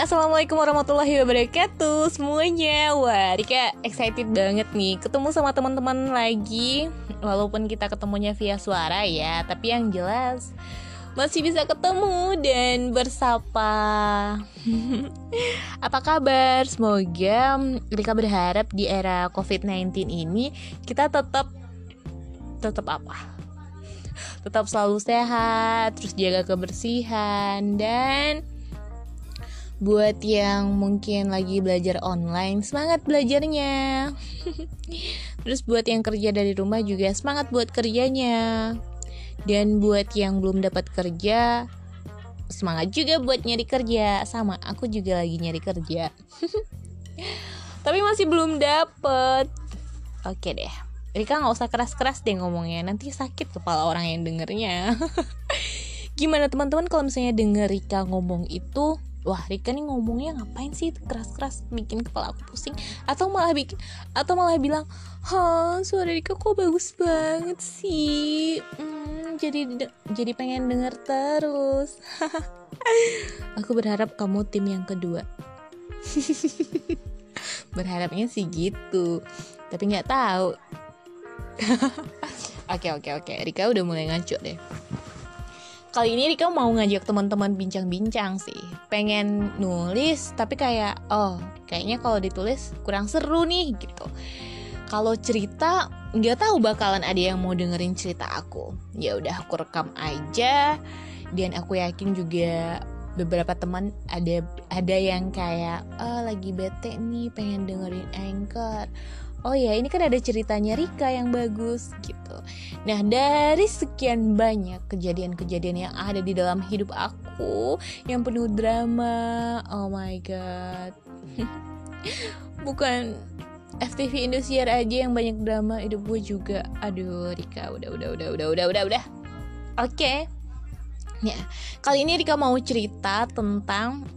assalamualaikum warahmatullahi wabarakatuh semuanya. Wah, Rika excited banget nih ketemu sama teman-teman lagi. Walaupun kita ketemunya via suara ya, tapi yang jelas masih bisa ketemu dan bersapa. Apa kabar? Semoga Rika berharap di era COVID-19 ini kita tetap tetap apa? Tetap selalu sehat, terus jaga kebersihan dan buat yang mungkin lagi belajar online semangat belajarnya. Terus buat yang kerja dari rumah juga semangat buat kerjanya. Dan buat yang belum dapat kerja semangat juga buat nyari kerja. Sama aku juga lagi nyari kerja. Tapi masih belum dapet. Oke deh. Rika nggak usah keras-keras deh ngomongnya. Nanti sakit kepala orang yang dengernya. Gimana teman-teman kalau misalnya denger Rika ngomong itu wah Rika nih ngomongnya ngapain sih keras-keras bikin kepala aku pusing? Atau malah bikin atau malah bilang hah suara Rika kok bagus banget sih? Hmm, jadi jadi pengen denger terus. Aku berharap kamu tim yang kedua. Berharapnya sih gitu. Tapi nggak tahu. Oke oke oke. Rika udah mulai ngaco deh kali ini Rika mau ngajak teman-teman bincang-bincang sih. Pengen nulis tapi kayak oh, kayaknya kalau ditulis kurang seru nih gitu. Kalau cerita nggak tahu bakalan ada yang mau dengerin cerita aku. Ya udah aku rekam aja dan aku yakin juga beberapa teman ada ada yang kayak oh lagi bete nih pengen dengerin anchor oh ya ini kan ada ceritanya Rika yang bagus gitu. Nah dari sekian banyak kejadian-kejadian yang ada di dalam hidup aku yang penuh drama oh my god. Bukan FTV Indosiar aja yang banyak drama hidup gue juga. Aduh Rika udah udah udah udah udah udah udah. Oke. Okay. ya kali ini Rika mau cerita tentang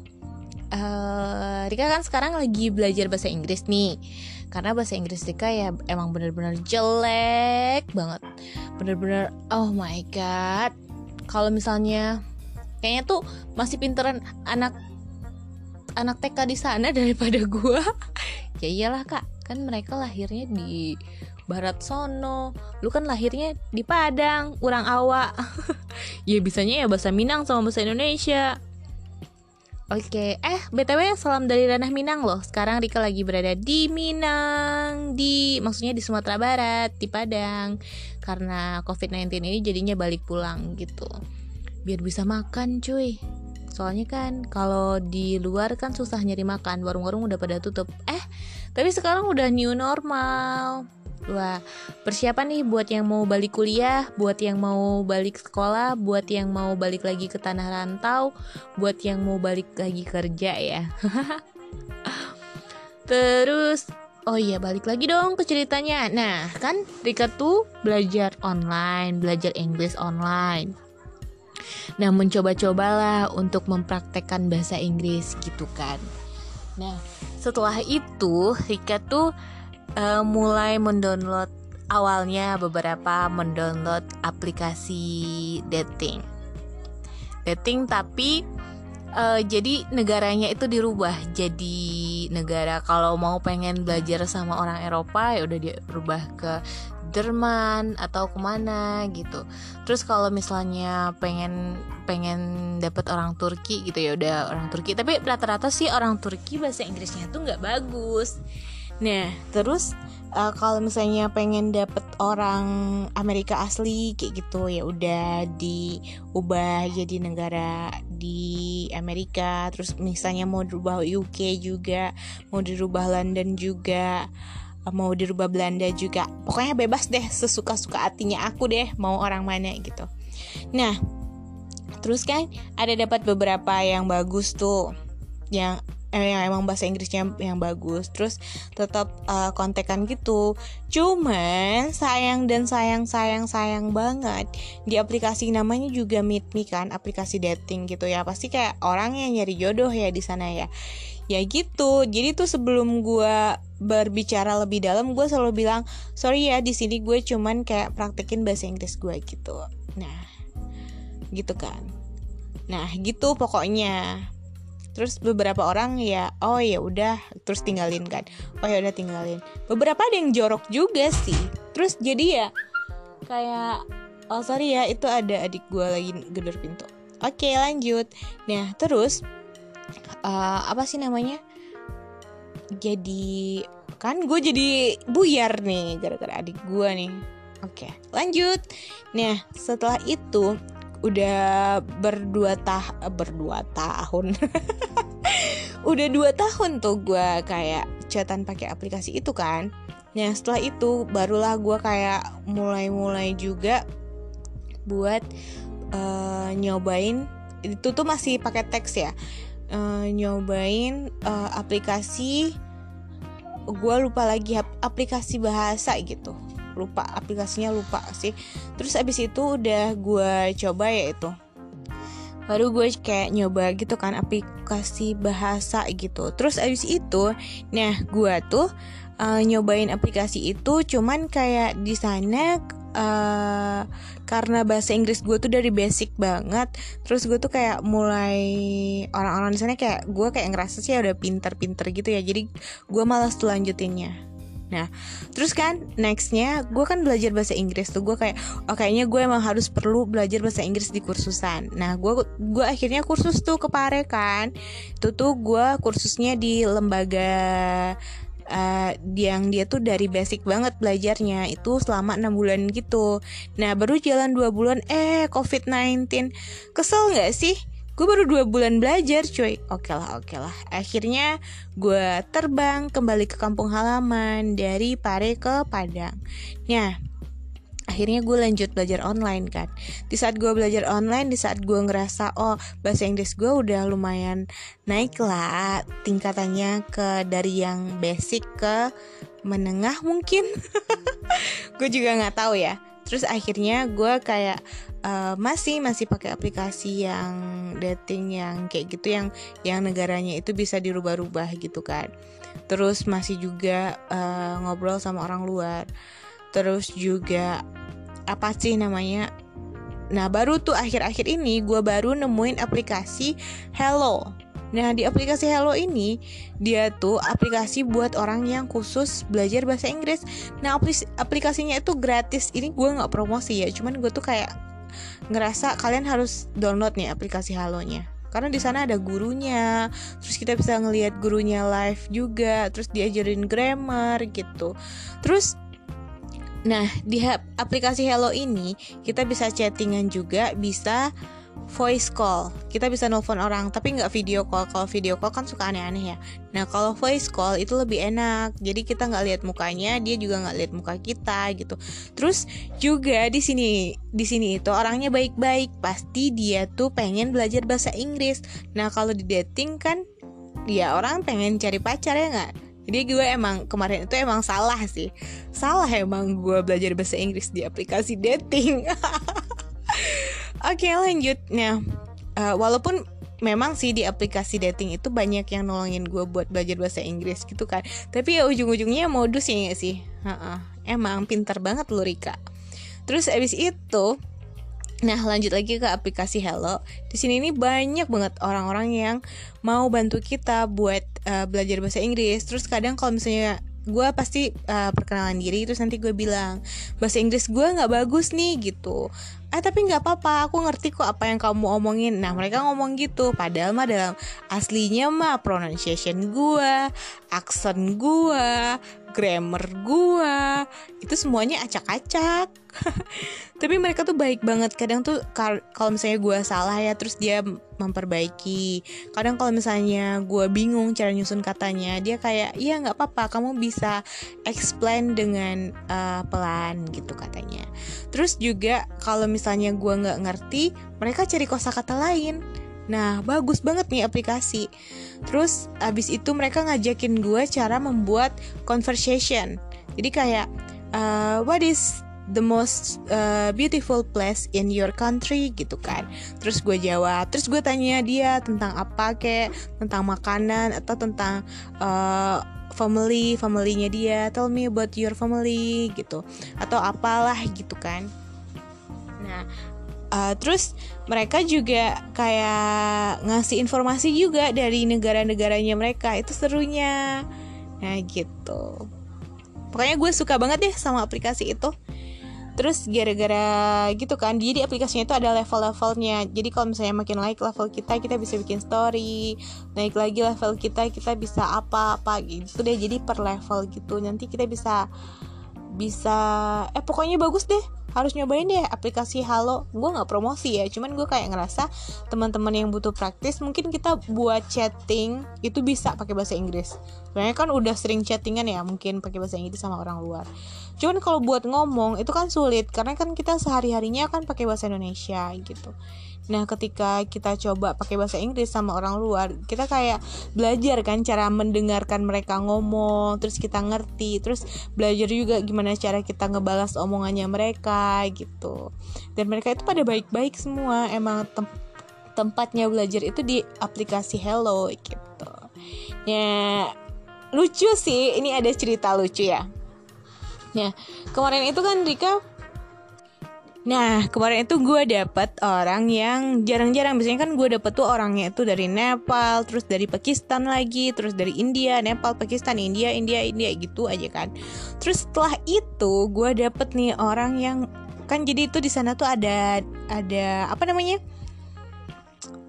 uh, Rika kan sekarang lagi belajar bahasa Inggris nih karena bahasa Inggris Rika ya emang bener-bener jelek banget. Bener-bener oh my god. Kalau misalnya kayaknya tuh masih pinteran anak anak TK di sana daripada gua. Ya iyalah kak. Kan mereka lahirnya di Barat Sono. Lu kan lahirnya di Padang kurang awak ya bisanya ya bahasa Minang sama bahasa Indonesia Oke, eh BTW salam dari ranah Minang loh. Sekarang Rika lagi berada di Minang, di maksudnya di Sumatera Barat, di Padang. Karena COVID-19 ini jadinya balik pulang gitu. Biar bisa makan, cuy. Soalnya kan kalau di luar kan susah nyari makan, warung-warung udah pada tutup. Eh, tapi sekarang udah new normal. Wah, persiapan nih buat yang mau balik kuliah, buat yang mau balik sekolah, buat yang mau balik lagi ke tanah rantau, buat yang mau balik lagi kerja ya. Terus, oh iya balik lagi dong ke ceritanya. Nah, kan Rika tuh belajar online, belajar Inggris online. Nah, mencoba-cobalah untuk mempraktekkan bahasa Inggris gitu kan. Nah, setelah itu Rika tuh uh, mulai mendownload awalnya beberapa mendownload aplikasi dating. Dating tapi uh, jadi negaranya itu dirubah jadi negara. Kalau mau pengen belajar sama orang Eropa ya udah dirubah ke Jerman atau ke mana gitu. Terus kalau misalnya pengen pengen dapet orang Turki gitu ya udah orang Turki. Tapi rata-rata sih orang Turki bahasa Inggrisnya tuh nggak bagus Nah, terus uh, kalau misalnya pengen dapet orang Amerika asli kayak gitu ya udah diubah jadi negara di Amerika. Terus misalnya mau dirubah UK juga, mau dirubah London juga, mau dirubah Belanda juga. Pokoknya bebas deh sesuka-suka hatinya aku deh mau orang mana gitu. Nah, terus kan ada dapat beberapa yang bagus tuh yang eh, yang emang bahasa Inggrisnya yang bagus terus tetap uh, kontekan gitu. Cuman sayang dan sayang sayang sayang banget di aplikasi namanya juga Meet Me kan aplikasi dating gitu ya. Pasti kayak orang yang nyari jodoh ya di sana ya. Ya gitu. Jadi tuh sebelum gue berbicara lebih dalam gue selalu bilang sorry ya di sini gue cuman kayak praktekin bahasa Inggris gue gitu. Nah gitu kan. Nah gitu pokoknya terus beberapa orang ya oh ya udah terus tinggalin kan. Oh ya udah tinggalin. Beberapa ada yang jorok juga sih. Terus jadi ya kayak oh sorry ya itu ada adik gue lagi gedor pintu. Oke lanjut. Nah terus uh, apa sih namanya? Jadi kan gue jadi buyar nih gara-gara adik gue nih. Oke lanjut. Nah setelah itu udah berdua tah berdua tahun. Udah dua tahun tuh gue kayak catatan pakai aplikasi itu kan. Nah setelah itu barulah gue kayak mulai-mulai juga buat uh, nyobain itu tuh masih pakai teks ya. Uh, nyobain uh, aplikasi gue lupa lagi aplikasi bahasa gitu lupa aplikasinya lupa sih. Terus abis itu udah gue coba ya itu baru gue kayak nyoba gitu kan aplikasi bahasa gitu. Terus abis itu nah gue tuh uh, nyobain aplikasi itu cuman kayak di sana uh, karena bahasa Inggris gue tuh dari basic banget. Terus gue tuh kayak mulai orang-orang di sana kayak gue kayak ngerasa sih udah pinter-pinter gitu ya. Jadi gue malas tuh lanjutinnya Nah, terus kan nextnya gue kan belajar bahasa Inggris tuh gue kayak oh kayaknya gue emang harus perlu belajar bahasa Inggris di kursusan. Nah, gue gue akhirnya kursus tuh ke Pare kan. Itu tuh gue kursusnya di lembaga uh, yang dia tuh dari basic banget belajarnya itu selama enam bulan gitu. Nah baru jalan dua bulan eh covid 19 kesel nggak sih? Gue baru dua bulan belajar cuy. Oke lah oke lah. Akhirnya gue terbang kembali ke kampung halaman dari Pare ke Padang. Nah akhirnya gue lanjut belajar online kan. Di saat gue belajar online di saat gue ngerasa oh bahasa Inggris gue udah lumayan naik lah tingkatannya ke dari yang basic ke menengah mungkin. Gue juga nggak tahu ya terus akhirnya gue kayak uh, masih masih pakai aplikasi yang dating yang kayak gitu yang yang negaranya itu bisa dirubah-rubah gitu kan. Terus masih juga uh, ngobrol sama orang luar. Terus juga apa sih namanya nah baru tuh akhir-akhir ini gue baru nemuin aplikasi Hello Nah di aplikasi Hello ini dia tuh aplikasi buat orang yang khusus belajar bahasa Inggris. Nah aplikasinya itu gratis. Ini gue nggak promosi ya, cuman gue tuh kayak ngerasa kalian harus download nih aplikasi Halonya karena di sana ada gurunya terus kita bisa ngelihat gurunya live juga terus diajarin grammar gitu terus nah di aplikasi Hello ini kita bisa chattingan juga bisa voice call. Kita bisa nelfon orang tapi nggak video call. Kalau video call kan suka aneh-aneh ya. Nah kalau voice call itu lebih enak. Jadi kita nggak lihat mukanya dia juga nggak lihat muka kita gitu. Terus juga di sini di sini itu orangnya baik-baik. Pasti dia tuh pengen belajar bahasa Inggris. Nah kalau di dating kan dia orang pengen cari pacar ya nggak? Jadi gue emang kemarin itu emang salah sih. Salah emang gue belajar bahasa Inggris di aplikasi dating Oke lanjut Nah uh, walaupun memang sih di aplikasi dating itu banyak yang nolongin gue buat belajar bahasa Inggris gitu kan Tapi ya ujung-ujungnya modus ya gak sih uh-uh. Emang pintar banget lu Rika Terus abis itu Nah lanjut lagi ke aplikasi Hello. Di sini ini banyak banget orang-orang yang mau bantu kita buat uh, belajar bahasa Inggris. Terus kadang kalau misalnya gue pasti uh, perkenalan diri terus nanti gue bilang bahasa Inggris gue nggak bagus nih gitu ah tapi nggak apa-apa aku ngerti kok apa yang kamu omongin. Nah mereka ngomong gitu padahal mah dalam aslinya mah pronunciation gue aksen gue grammar gue itu semuanya acak-acak. Tapi mereka tuh baik banget. Kadang tuh kalau misalnya gue salah ya terus dia memperbaiki. Kadang kalau misalnya gue bingung cara nyusun katanya dia kayak iya nggak apa-apa kamu bisa explain dengan uh, pelan gitu katanya. Terus juga kalau misalnya gue nggak ngerti mereka cari kosakata lain Nah, bagus banget nih aplikasi. Terus abis itu mereka ngajakin gue cara membuat conversation. Jadi kayak uh, what is the most uh, beautiful place in your country gitu kan. Terus gue jawab, terus gue tanya dia tentang apa kayak tentang makanan atau tentang uh, family, familynya dia. Tell me about your family gitu atau apalah gitu kan. Nah, uh, terus mereka juga kayak ngasih informasi juga dari negara-negaranya mereka. Itu serunya. Nah gitu. Pokoknya gue suka banget deh sama aplikasi itu. Terus gara-gara gitu kan jadi aplikasinya itu ada level-levelnya. Jadi kalau misalnya makin naik level kita kita bisa bikin story. Naik lagi level kita kita bisa apa apa gitu deh. Jadi per level gitu nanti kita bisa bisa eh pokoknya bagus deh harus nyobain deh aplikasi Halo. Gue nggak promosi ya cuman gue kayak ngerasa teman-teman yang butuh praktis mungkin kita buat chatting itu bisa pakai bahasa Inggris. Soalnya kan udah sering chattingan ya mungkin pakai bahasa Inggris sama orang luar. Cuman kalau buat ngomong itu kan sulit karena kan kita sehari harinya kan pakai bahasa Indonesia gitu Nah, ketika kita coba pakai bahasa Inggris sama orang luar, kita kayak belajar kan cara mendengarkan mereka ngomong, terus kita ngerti, terus belajar juga gimana cara kita ngebalas omongannya mereka gitu. Dan mereka itu pada baik-baik semua, emang tem tempatnya belajar itu di aplikasi Hello gitu. Ya, lucu sih, ini ada cerita lucu ya. Ya, kemarin itu kan Rika Nah kemarin itu gue dapet orang yang jarang-jarang. Biasanya kan gue dapet tuh orangnya itu dari Nepal Terus dari Pakistan lagi Terus dari India, Nepal, Pakistan, India, India, India gitu aja kan. Terus setelah itu gue dapet nih orang yang Kan jadi itu di sana tuh ada Ada apa namanya?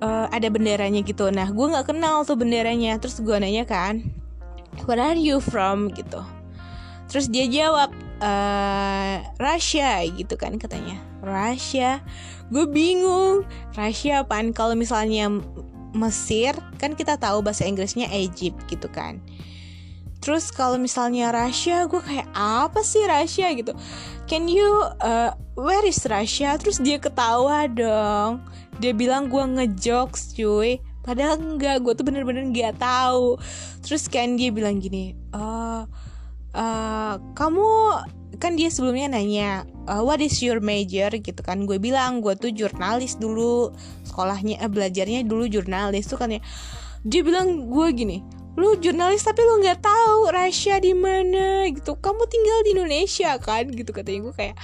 Uh, Ada benderanya gitu. Nah gue gak kenal tuh benderanya. Terus gue nanya kan Where are you from? gitu. Terus dia jawab uh, Russia gitu kan katanya. Russia. Gue bingung. Russia apaan? Kalau misalnya Mesir kan kita tahu bahasa Inggrisnya Egypt gitu kan. Terus kalau misalnya Russia gue kayak apa sih Russia? gitu. Can you uh, where is Russia? Terus dia ketawa dong. Dia bilang gue ngejokes cuy. Padahal enggak gue tuh bener-bener nggak tahu. Terus kan dia bilang gini uh, uh, kamu kan dia sebelumnya nanya uh, what is your major? gitu kan. Gue bilang gue tuh jurnalis dulu sekolahnya eh, belajarnya dulu jurnalis. Tuh kan ya. Dia bilang gue gini lu jurnalis tapi lu nggak tahu Rasya di mana? Gitu. Kamu tinggal di Indonesia kan? Gitu katanya gue kayak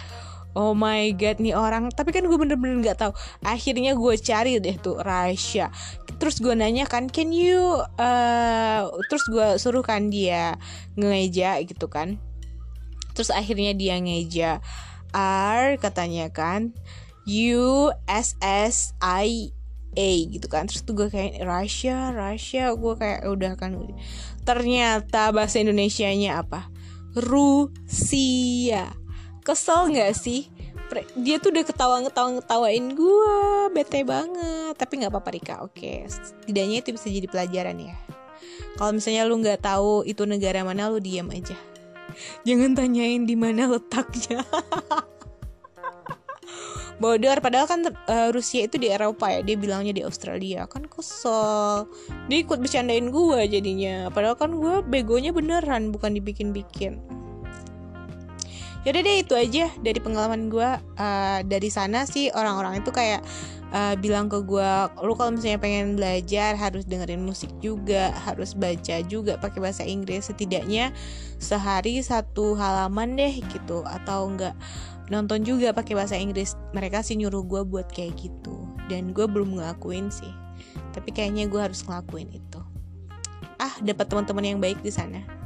Oh my god nih orang. Tapi kan gue bener-bener gak tahu. Akhirnya gue cari deh tuh Rasya Terus gue nanya kan Can you uh, Terus gue suruh kan dia Ngeja gitu kan. Terus akhirnya dia ngeja. R katanya kan U S S I A gitu kan. Terus tuh gue kayak Russia Russia gue kayak udah kan ternyata bahasa Indonesia nya apa? Rusia kesel nggak sih? Dia tuh udah ketawa ngetawa ngetawain gue bete banget. Tapi nggak apa-apa Rika. Oke setidaknya itu bisa jadi pelajaran ya. Kalau misalnya lu nggak tahu itu negara mana lu diam aja. Jangan tanyain di mana letaknya. Bodor padahal kan uh, Rusia itu di Eropa ya. Dia bilangnya di Australia. Kan kesel. Dia ikut bercandain gue jadinya. Padahal kan gue begonya beneran bukan dibikin-bikin Yaudah deh itu aja dari pengalaman gue uh, dari sana sih. Orang-orang itu kayak uh, bilang ke gue lu kalau misalnya pengen belajar harus dengerin musik juga harus baca juga pakai bahasa Inggris. Setidaknya sehari satu halaman deh gitu. Atau enggak nonton juga pakai bahasa Inggris. Mereka sih nyuruh gue buat kayak gitu. Dan gue belum ngelakuin sih. Tapi kayaknya gue harus ngelakuin itu. Ah dapat teman-teman yang baik di sana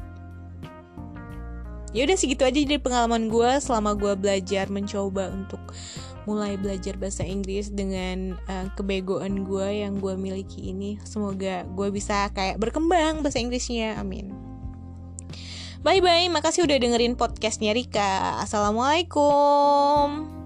ya udah segitu aja dari pengalaman gue selama gue belajar mencoba untuk mulai belajar bahasa Inggris dengan uh, kebegoan gue yang gue miliki ini. Semoga gue bisa kayak berkembang bahasa Inggrisnya. Amin. Bye bye makasih udah dengerin podcastnya Rika. Assalamualaikum